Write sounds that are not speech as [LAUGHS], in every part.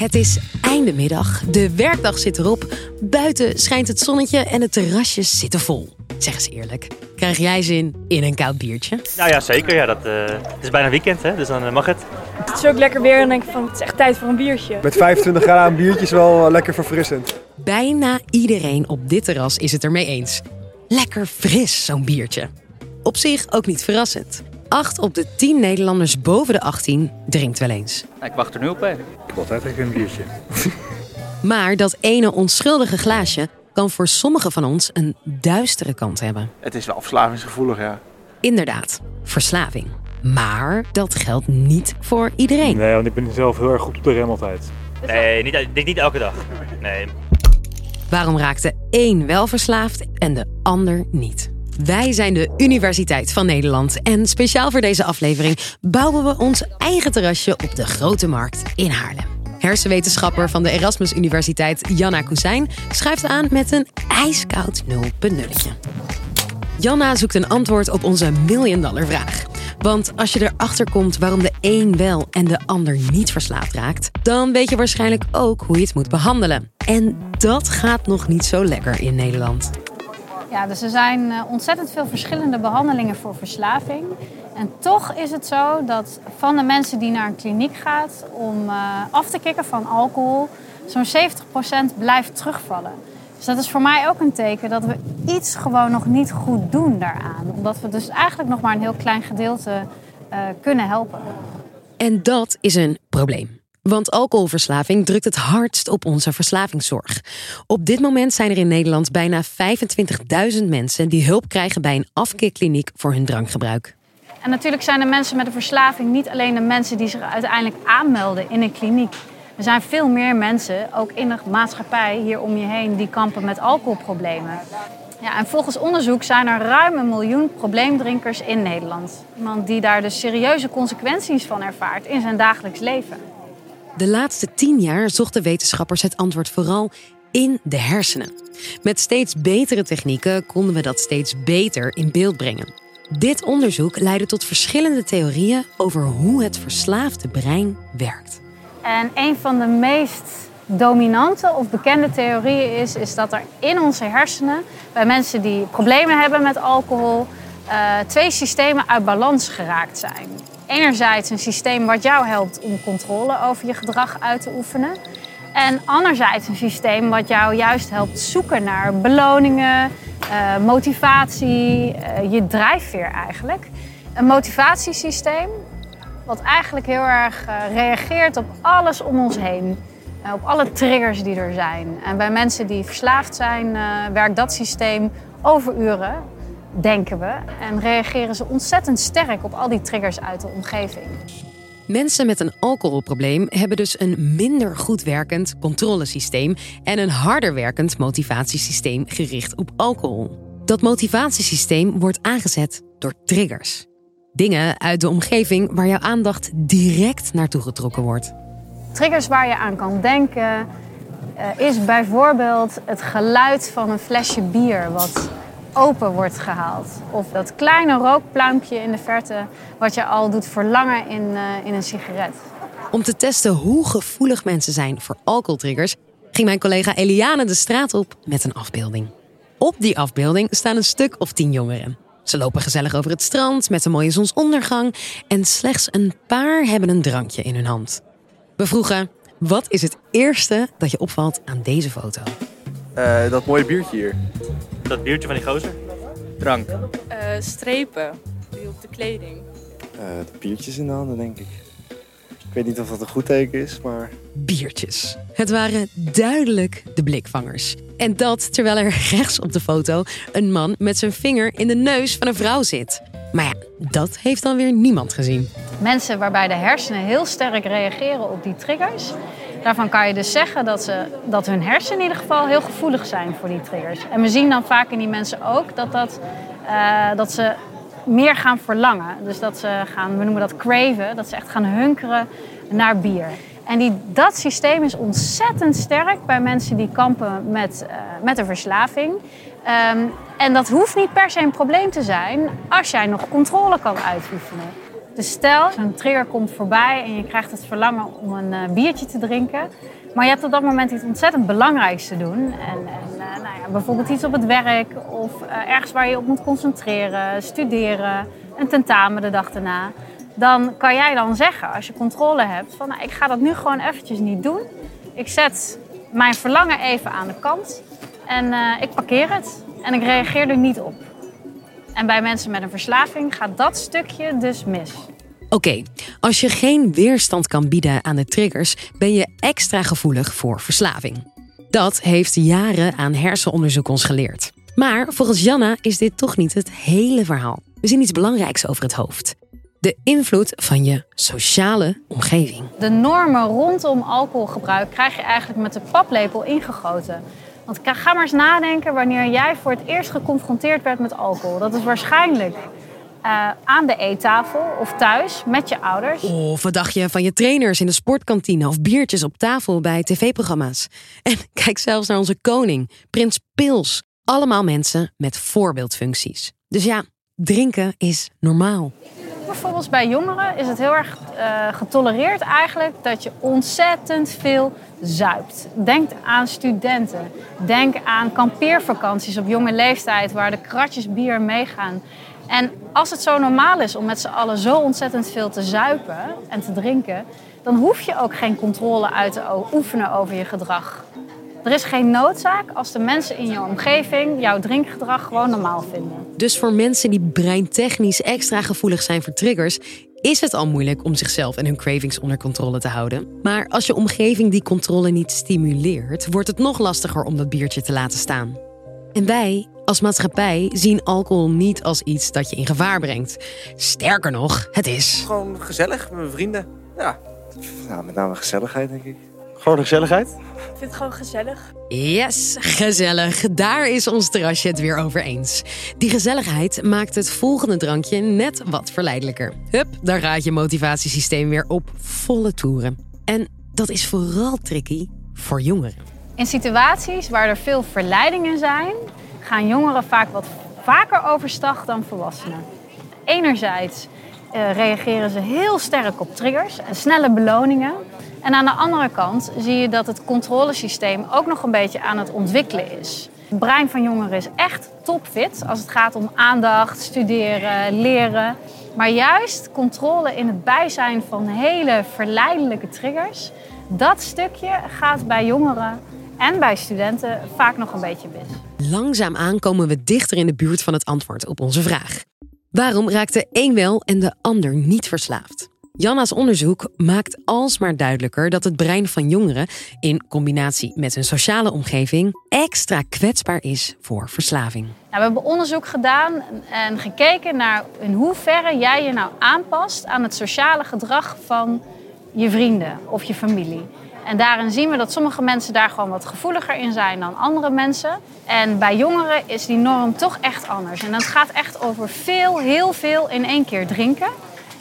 Het is einde middag, de werkdag zit erop. Buiten schijnt het zonnetje en de terrasjes zitten vol. Zeg eens eerlijk, krijg jij zin in een koud biertje? Nou ja, zeker. Ja, dat, eh, het is bijna weekend, hè, dus dan eh, mag het. Het is ook lekker weer en denk ik van het is echt tijd voor een biertje. Met 25 graden een biertje is wel eh, lekker verfrissend. Bijna iedereen op dit terras is het ermee eens. Lekker fris, zo'n biertje. Op zich ook niet verrassend. 8 op de 10 Nederlanders boven de 18 drinkt wel eens. Ik wacht er nu op, hè. Ik heb altijd even een biertje. [LAUGHS] Maar dat ene onschuldige glaasje kan voor sommigen van ons een duistere kant hebben. Het is wel verslavingsgevoelig, ja. Inderdaad, verslaving. Maar dat geldt niet voor iedereen. Nee, want ik ben zelf heel erg goed op de rem altijd. Nee, niet, niet elke dag. Nee. Waarom raakt de een wel verslaafd en de ander niet? Wij zijn de Universiteit van Nederland en speciaal voor deze aflevering bouwen we ons eigen terrasje op de Grote Markt in Haarlem. Hersenwetenschapper van de Erasmus Universiteit Janna Kusijn schuift aan met een ijskoud nulpuntnulletje. Janna zoekt een antwoord op onze million vraag. Want als je erachter komt waarom de een wel en de ander niet verslaafd raakt, dan weet je waarschijnlijk ook hoe je het moet behandelen. En dat gaat nog niet zo lekker in Nederland. Ja, dus er zijn eh, ontzettend veel verschillende behandelingen voor verslaving. En toch is het zo dat van de mensen die naar een kliniek gaat om uh, af te kicken van alcohol, zo'n 70% blijft terugvallen. Dus dat is voor mij ook een teken dat we iets gewoon nog niet goed doen daaraan. Omdat we dus eigenlijk nog maar een heel klein gedeelte uh, kunnen helpen. En dat is een probleem. Want alcoholverslaving drukt het hardst op onze verslavingszorg. Op dit moment zijn er in Nederland bijna 25.000 mensen die hulp krijgen bij een afkeerkliniek voor hun drankgebruik. En natuurlijk zijn de mensen met een verslaving niet alleen de mensen die zich uiteindelijk aanmelden in een kliniek. Er zijn veel meer mensen, ook in de maatschappij hier om je heen, die kampen met alcoholproblemen. Ja, en volgens onderzoek zijn er ruim een miljoen probleemdrinkers in Nederland. Iemand die daar dus serieuze consequenties van ervaart in zijn dagelijks leven. De laatste tien jaar zochten wetenschappers het antwoord vooral in de hersenen. Met steeds betere technieken konden we dat steeds beter in beeld brengen. Dit onderzoek leidde tot verschillende theorieën over hoe het verslaafde brein werkt. En een van de meest dominante of bekende theorieën is, is dat er in onze hersenen, bij mensen die problemen hebben met alcohol, uh, twee systemen uit balans geraakt zijn. Enerzijds een systeem wat jou helpt om controle over je gedrag uit te oefenen. En anderzijds een systeem wat jou juist helpt zoeken naar beloningen, uh, motivatie, uh, je drijfveer eigenlijk. Een motivatiesysteem wat eigenlijk heel erg uh, reageert op alles om ons heen. op alle triggers die er zijn. En bij mensen die verslaafd zijn, werkt dat systeem over uren denken we. En reageren ze ontzettend sterk op al die triggers uit de omgeving. Mensen met een alcoholprobleem hebben dus een minder goed werkend controlesysteem en een harder werkend motivatiesysteem gericht op alcohol. Dat motivatiesysteem wordt aangezet door triggers. Dingen uit de omgeving waar jouw aandacht direct naartoe getrokken wordt. Triggers waar je aan kan denken uh, is bijvoorbeeld het geluid van een flesje bier wat open wordt gehaald. Of dat kleine rookpluimpje in de verte wat je al doet verlangen in, uh, in een sigaret. Om te testen hoe gevoelig mensen zijn voor alcoholtriggers... ging mijn collega Eliane de straat op met een afbeelding. Op die afbeelding staan een stuk of tien jongeren. Ze lopen gezellig over het strand met een mooie zonsondergang... en slechts een paar hebben een drankje in hun hand. We vroegen, wat is het eerste dat je opvalt aan deze foto? Uh, dat mooie biertje hier. Dat biertje van die gozer? Drank. Uh, strepen die op de kleding. Uh, de biertjes in de handen, denk ik. Ik weet niet of dat een goed teken is, maar... Biertjes. Het waren duidelijk de blikvangers. En dat terwijl er rechts op de foto een man met zijn vinger in de neus van een vrouw zit. Maar ja, dat heeft dan weer niemand gezien. Mensen waarbij de hersenen heel sterk reageren op die triggers, Daarvan kan je dus zeggen dat, ze, dat hun hersenen in ieder geval heel gevoelig zijn voor die triggers. En we zien dan vaak in die mensen ook dat, dat, uh, dat ze meer gaan verlangen. Dus dat ze gaan, we noemen dat craven, dat ze echt gaan hunkeren naar bier. En die, dat systeem is ontzettend sterk bij mensen die kampen met, uh, met een verslaving. Um, en dat hoeft niet per se een probleem te zijn als jij nog controle kan uitoefenen. Dus stel, zo'n trigger komt voorbij en je krijgt het verlangen om een eh, biertje te drinken. Maar je hebt op dat moment iets ontzettend belangrijks te doen. En, en eh, nou ja, bijvoorbeeld iets op het werk of eh, ergens waar je op moet concentreren, studeren, een tentamen de dag daarna. Dan kan jij dan zeggen, als je controle hebt, van nou, ik ga dat nu gewoon eventjes niet doen. Ik zet mijn verlangen even aan de kant en ik parkeer het. En ik reageer er niet op. En bij mensen met een verslaving gaat dat stukje dus mis. Oké, als je geen weerstand kan bieden aan de triggers, ben je extra gevoelig voor verslaving. Dat heeft jaren aan hersenonderzoek ons geleerd. Maar volgens Janna is dit toch niet het hele verhaal. We zien iets belangrijks over het hoofd. De invloed van je sociale omgeving. De normen rondom alcoholgebruik krijg je eigenlijk met de paplepel ingegoten. Want ga maar eens nadenken wanneer jij voor het eerst geconfronteerd werd met alcohol. Dat is waarschijnlijk eh, aan de eettafel of thuis met je ouders. Of wat dacht je van je trainers in de sportkantine of biertjes op tafel bij tv-programma's? [LAUGHS] En kijk zelfs naar onze koning, Prins Pils. Allemaal mensen met voorbeeldfuncties. Dus ja, drinken is normaal. Bijvoorbeeld bij jongeren is het heel erg eh, getolereerd eigenlijk dat je ontzettend veel zuipt. Denk aan studenten. Denk aan kampeervakanties op jonge leeftijd waar de kratjes bier meegaan. En als het zo normaal is om met z'n allen zo ontzettend veel te zuipen en te drinken, dan hoef je ook geen controle uit te oefenen over je gedrag. Er is geen noodzaak als de mensen in je omgeving jouw drinkgedrag gewoon normaal vinden. Dus voor mensen die breintechnisch extra gevoelig zijn voor triggers, is het al moeilijk om zichzelf en hun cravings onder controle te houden. Maar als je omgeving die controle niet stimuleert, wordt het nog lastiger om dat biertje te laten staan. En wij, als maatschappij, zien alcohol niet als iets dat je in gevaar brengt. Sterker nog, het is. Gewoon gezellig met mijn vrienden. Ja. Nou, met name gezelligheid, denk ik. Gewoon gezelligheid. Ik vind het gewoon gezellig. Yes, gezellig. Daar is ons terrasje het weer over eens. Die gezelligheid maakt het volgende drankje net wat verleidelijker. Hup, daar gaat je motivatiesysteem weer op volle toeren. En dat is vooral tricky voor jongeren. In situaties waar er veel verleidingen zijn, gaan jongeren vaak wat vaker overstag dan volwassenen. Enerzijds eh, reageren ze heel sterk op triggers en snelle beloningen. En aan de andere kant zie je dat het controlesysteem ook nog een beetje aan het ontwikkelen is. Het brein van jongeren is echt topfit als het gaat om aandacht, studeren, leren. Maar juist controle in het bijzijn van hele verleidelijke triggers, dat stukje gaat bij jongeren en bij studenten vaak nog een beetje mis. Langzaamaan komen we dichter in de buurt van het antwoord op onze vraag. Waarom raakt de een wel en de ander niet verslaafd? Janna's onderzoek maakt alsmaar duidelijker dat het brein van jongeren in combinatie met hun sociale omgeving extra kwetsbaar is voor verslaving. Nou, we hebben onderzoek gedaan en gekeken naar in hoeverre jij je nou aanpast aan het sociale gedrag van je vrienden of je familie. En daarin zien we dat sommige mensen daar gewoon wat gevoeliger in zijn dan andere mensen. En bij jongeren is die norm toch echt anders. En dat gaat echt over veel, heel veel in één keer drinken.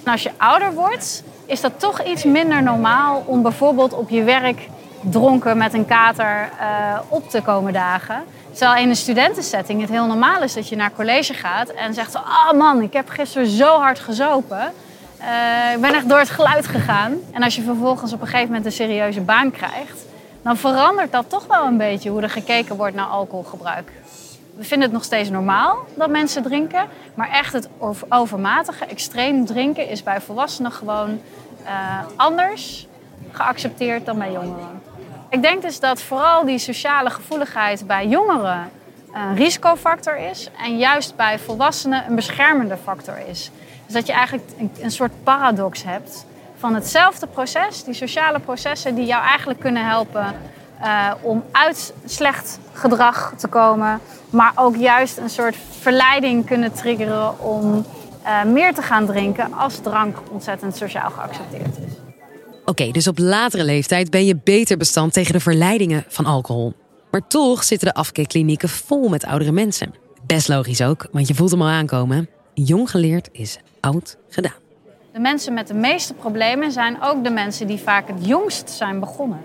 En als je ouder wordt, is dat toch iets minder normaal om bijvoorbeeld op je werk dronken met een kater eh, op te komen dagen. Terwijl in een studentensetting het heel normaal is dat je naar college gaat en zegt: Ah man, ik heb gisteren zo hard gezopen. Eh, ik ben echt door het geluid gegaan. En als je vervolgens op een gegeven moment een serieuze baan krijgt, dan verandert dat toch wel een beetje hoe er gekeken wordt naar alcoholgebruik. We vinden het nog steeds normaal dat mensen drinken, maar echt het over- overmatige, extreem drinken is bij volwassenen gewoon eh, anders geaccepteerd dan bij jongeren. Ik denk dus dat vooral die sociale gevoeligheid bij jongeren een risicofactor is en juist bij volwassenen een beschermende factor is. Dus dat je eigenlijk een soort paradox hebt van hetzelfde proces, die sociale processen die jou eigenlijk kunnen helpen eh, om uit slecht gedrag te komen, maar ook juist een soort verleiding kunnen triggeren om eh, meer te gaan drinken als drank ontzettend sociaal geaccepteerd is. Oké, dus op latere leeftijd ben je beter bestand tegen de verleidingen van alcohol. Maar toch zitten de afkeerklinieken vol met oudere mensen. Best logisch ook, want je voelt hem al aankomen. Jong geleerd is oud gedaan. De mensen met de meeste problemen zijn ook de mensen die vaak het jongst zijn begonnen.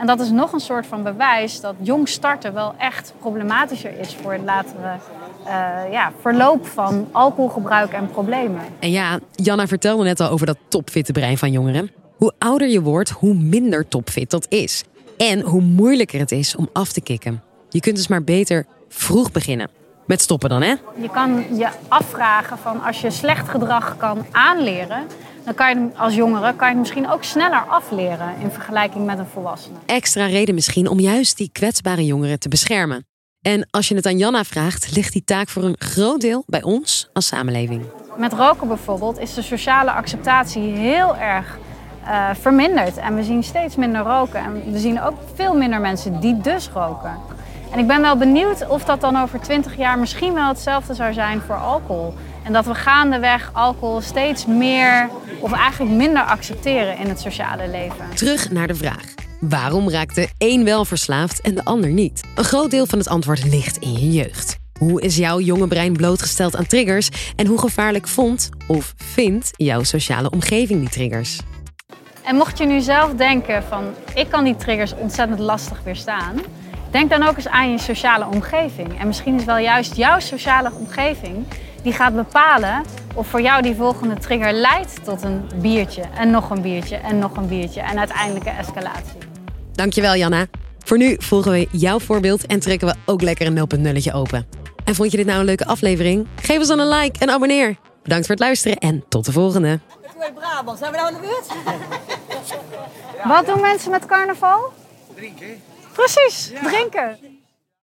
En dat is nog een soort van bewijs dat jong starten wel echt problematischer is voor het latere eh, ja, verloop van alcoholgebruik en problemen. En ja, Janna vertelde net al over dat topfitte brein van jongeren. Hoe ouder je wordt, hoe minder topfit dat is. En hoe moeilijker het is om af te kicken. Je kunt dus maar beter vroeg beginnen. Met stoppen dan, hè? Je kan je afvragen van als je slecht gedrag kan aanleren, dan kan je als jongere kan je het misschien ook sneller afleren in vergelijking met een volwassene. Extra reden misschien om juist die kwetsbare jongeren te beschermen. En als je het aan Janna vraagt, ligt die taak voor een groot deel bij ons als samenleving. Met roken bijvoorbeeld is de sociale acceptatie heel erg uh, verminderd. En we zien steeds minder roken. En we zien ook veel minder mensen die dus roken. En ik ben wel benieuwd of dat dan over 20 jaar misschien wel hetzelfde zou zijn voor alcohol. En dat we gaandeweg alcohol steeds meer of eigenlijk minder accepteren in het sociale leven. Terug naar de vraag. Waarom raakt de een wel verslaafd en de ander niet? Een groot deel van het antwoord ligt in je jeugd. Hoe is jouw jonge brein blootgesteld aan triggers en hoe gevaarlijk vond of vindt jouw sociale omgeving die triggers? En mocht je nu zelf denken van ik kan die triggers ontzettend lastig weerstaan, denk dan ook eens aan je sociale omgeving. En misschien is wel juist jouw sociale omgeving die gaat bepalen of voor jou die volgende trigger leidt tot een biertje en nog een biertje en nog een biertje en uiteindelijke escalatie. Dankjewel Janna. Voor nu volgen we jouw voorbeeld en trekken we ook lekker een 0.0 open. En vond je dit nou een leuke aflevering? Geef ons dan een like en abonneer. Bedankt voor het luisteren en tot de volgende. Brabant, zijn we nou in de buurt? Wat doen mensen met carnaval? Drinken. Precies, drinken.